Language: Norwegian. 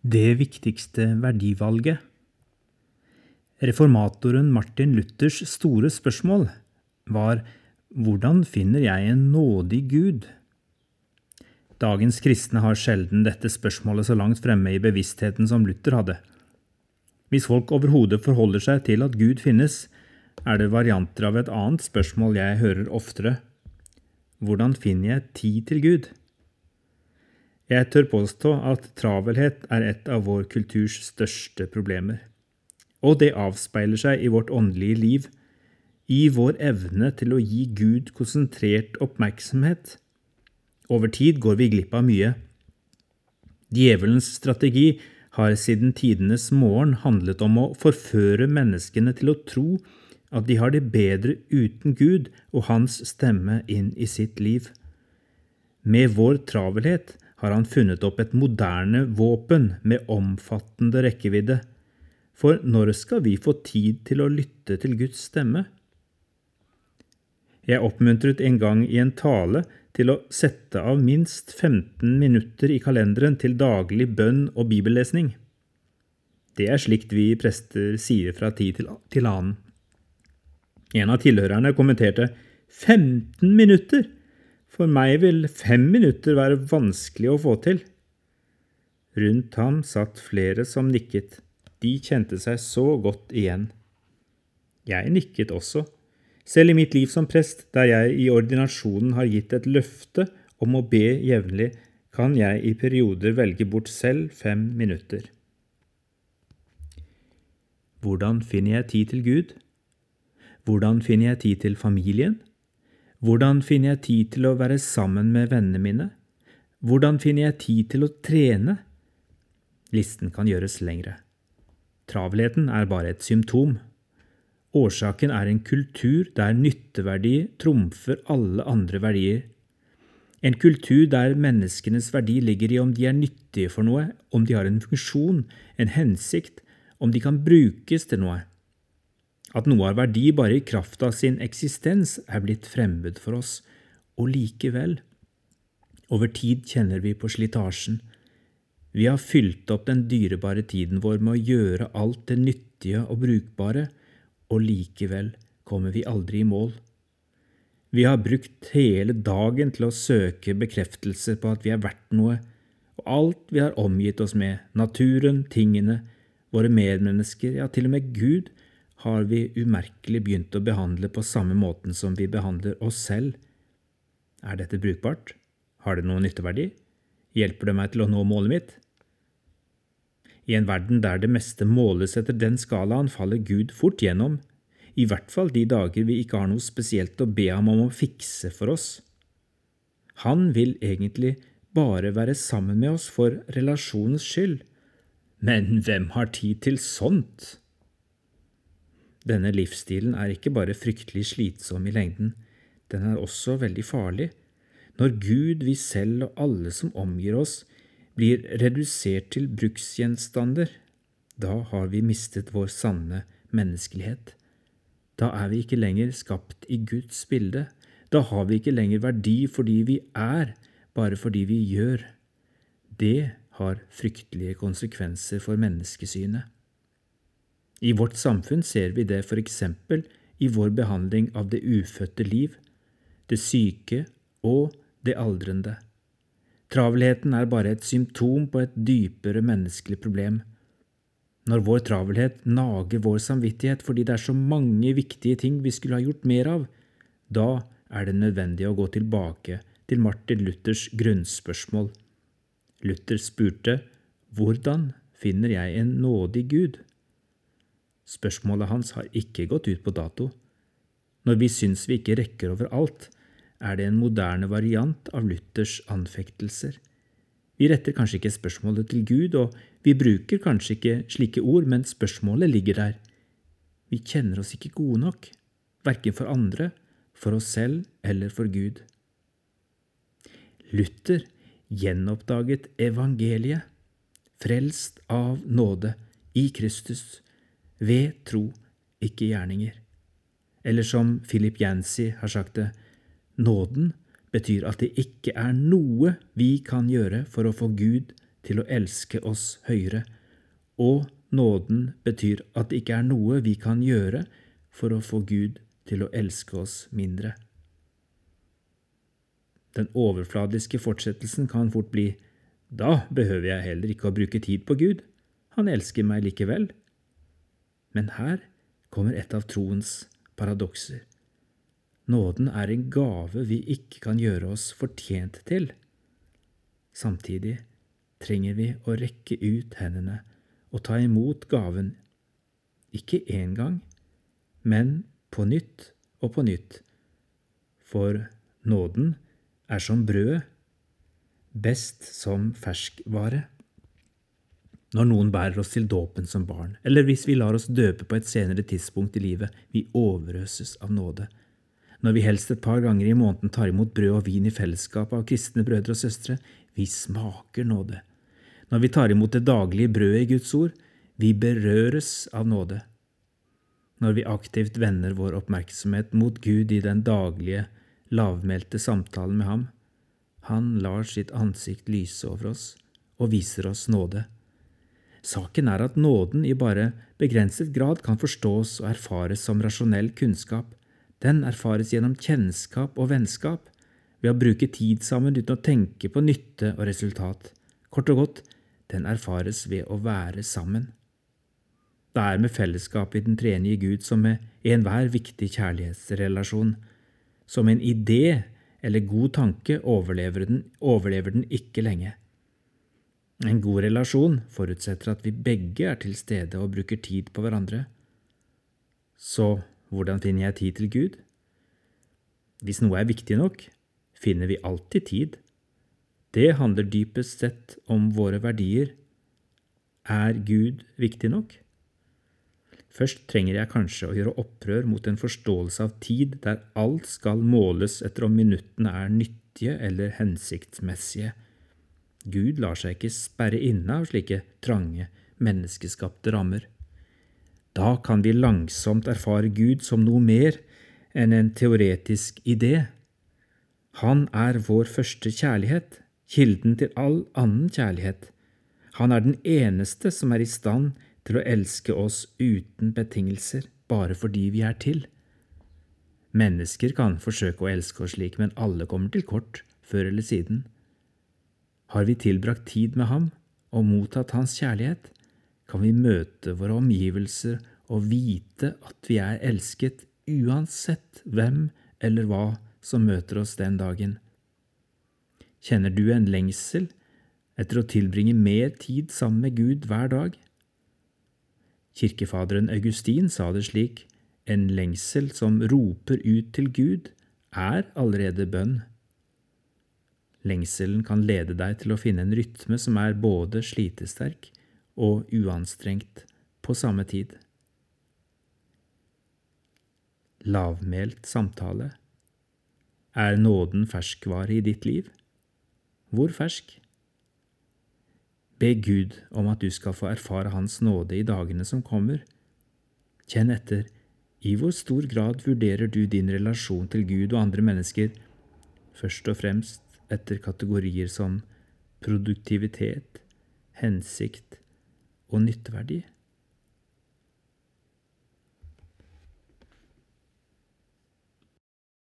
Det viktigste verdivalget. Reformatoren Martin Luthers store spørsmål var hvordan finner jeg en nådig Gud? Dagens kristne har sjelden dette spørsmålet så langt fremme i bevisstheten som Luther hadde. Hvis folk overhodet forholder seg til at Gud finnes, er det varianter av et annet spørsmål jeg hører oftere. Hvordan finner jeg tid til Gud? Jeg tør påstå at travelhet er et av vår kulturs største problemer. Og det avspeiler seg i vårt åndelige liv, i vår evne til å gi Gud konsentrert oppmerksomhet. Over tid går vi glipp av mye. Djevelens strategi har siden tidenes morgen handlet om å forføre menneskene til å tro at de har det bedre uten Gud og Hans stemme inn i sitt liv. Med vår travelhet har han funnet opp et moderne våpen med omfattende rekkevidde. For når skal vi få tid til å lytte til Guds stemme? Jeg oppmuntret en gang i en tale til å sette av minst 15 minutter i kalenderen til daglig bønn og bibellesning. Det er slikt vi prester sier fra tid til annen. En av tilhørerne kommenterte 15 minutter! For meg vil fem minutter være vanskelig å få til. Rundt ham satt flere som nikket. De kjente seg så godt igjen. Jeg nikket også, selv i mitt liv som prest, der jeg i ordinasjonen har gitt et løfte om å be jevnlig, kan jeg i perioder velge bort selv fem minutter. Hvordan finner jeg tid til Gud? Hvordan finner jeg tid til familien? Hvordan finner jeg tid til å være sammen med vennene mine? Hvordan finner jeg tid til å trene? Listen kan gjøres lengre. Travelheten er bare et symptom. Årsaken er en kultur der nytteverdi trumfer alle andre verdier. En kultur der menneskenes verdi ligger i om de er nyttige for noe, om de har en funksjon, en hensikt, om de kan brukes til noe. At noe har verdi bare i kraft av sin eksistens, er blitt fremmed for oss, og likevel. Over tid kjenner vi på slitasjen. Vi har fylt opp den dyrebare tiden vår med å gjøre alt det nyttige og brukbare, og likevel kommer vi aldri i mål. Vi har brukt hele dagen til å søke bekreftelse på at vi er verdt noe, og alt vi har omgitt oss med, naturen, tingene, våre medmennesker, ja, til og med Gud, har vi umerkelig begynt å behandle på samme måten som vi behandler oss selv. Er dette brukbart? Har det noen nytteverdi? Hjelper det meg til å nå målet mitt? I en verden der det meste måles etter den skalaen, faller Gud fort gjennom, i hvert fall de dager vi ikke har noe spesielt å be ham om å fikse for oss. Han vil egentlig bare være sammen med oss for relasjonens skyld, men hvem har tid til sånt? Denne livsstilen er ikke bare fryktelig slitsom i lengden, den er også veldig farlig. Når Gud, vi selv og alle som omgir oss, blir redusert til bruksgjenstander, da har vi mistet vår sanne menneskelighet. Da er vi ikke lenger skapt i Guds bilde. Da har vi ikke lenger verdi fordi vi er, bare fordi vi gjør. Det har fryktelige konsekvenser for menneskesynet. I vårt samfunn ser vi det eksempel i vår behandling av det ufødte liv, det syke og det aldrende. Travelheten er bare et symptom på et dypere menneskelig problem. Når vår travelhet nager vår samvittighet fordi det er så mange viktige ting vi skulle ha gjort mer av, da er det nødvendig å gå tilbake til Martin Luthers grunnspørsmål. Luther spurte hvordan finner jeg en nådig Gud? Spørsmålet hans har ikke gått ut på dato. Når vi syns vi ikke rekker over alt, er det en moderne variant av Luthers anfektelser. Vi retter kanskje ikke spørsmålet til Gud, og vi bruker kanskje ikke slike ord, men spørsmålet ligger der. Vi kjenner oss ikke gode nok, verken for andre, for oss selv eller for Gud. Luther gjenoppdaget evangeliet, frelst av nåde i Kristus ved tro, ikke gjerninger. Eller som Philip Yancy har sagt det, nåden betyr at det ikke er noe vi kan gjøre for å få Gud til å elske oss høyere, og nåden betyr at det ikke er noe vi kan gjøre for å få Gud til å elske oss mindre. Den overfladiske fortsettelsen kan fort bli da behøver jeg heller ikke å bruke tid på Gud, han elsker meg likevel. Men her kommer et av troens paradokser. Nåden er en gave vi ikke kan gjøre oss fortjent til. Samtidig trenger vi å rekke ut hendene og ta imot gaven, ikke én gang, men på nytt og på nytt, for nåden er som brød, best som ferskvare. Når noen bærer oss til dåpen som barn, eller hvis vi lar oss døpe på et senere tidspunkt i livet, vi overøses av nåde. Når vi helst et par ganger i måneden tar imot brød og vin i fellesskap av kristne brødre og søstre, vi smaker nåde. Når vi tar imot det daglige brødet i Guds ord, vi berøres av nåde. Når vi aktivt vender vår oppmerksomhet mot Gud i den daglige, lavmælte samtalen med ham, han lar sitt ansikt lyse over oss og viser oss nåde. Saken er at nåden i bare begrenset grad kan forstås og erfares som rasjonell kunnskap. Den erfares gjennom kjennskap og vennskap, ved å bruke tid sammen uten å tenke på nytte og resultat. Kort og godt, den erfares ved å være sammen. Det er med fellesskapet i den tredje Gud som med enhver viktig kjærlighetsrelasjon. Som en idé eller god tanke overlever den, overlever den ikke lenge. En god relasjon forutsetter at vi begge er til stede og bruker tid på hverandre. Så hvordan finner jeg tid til Gud? Hvis noe er viktig nok, finner vi alltid tid. Det handler dypest sett om våre verdier. Er Gud viktig nok? Først trenger jeg kanskje å gjøre opprør mot en forståelse av tid der alt skal måles etter om minuttene er nyttige eller hensiktsmessige. Gud lar seg ikke sperre inne av slike trange, menneskeskapte rammer. Da kan vi langsomt erfare Gud som noe mer enn en teoretisk idé. Han er vår første kjærlighet, kilden til all annen kjærlighet. Han er den eneste som er i stand til å elske oss uten betingelser, bare fordi vi er til. Mennesker kan forsøke å elske oss slik, men alle kommer til kort, før eller siden. Har vi tilbrakt tid med ham og mottatt hans kjærlighet, kan vi møte våre omgivelser og vite at vi er elsket uansett hvem eller hva som møter oss den dagen. Kjenner du en lengsel etter å tilbringe mer tid sammen med Gud hver dag? Kirkefaderen Augustin sa det slik, en lengsel som roper ut til Gud, er allerede bønn. Lengselen kan lede deg til å finne en rytme som er både slitesterk og uanstrengt på samme tid. Lavmælt samtale Er nåden ferskvare i ditt liv? Hvor fersk? Be Gud om at du skal få erfare Hans nåde i dagene som kommer. Kjenn etter i hvor stor grad vurderer du din relasjon til Gud og andre mennesker, først og fremst etter kategorier som produktivitet, hensikt og nytteverdi?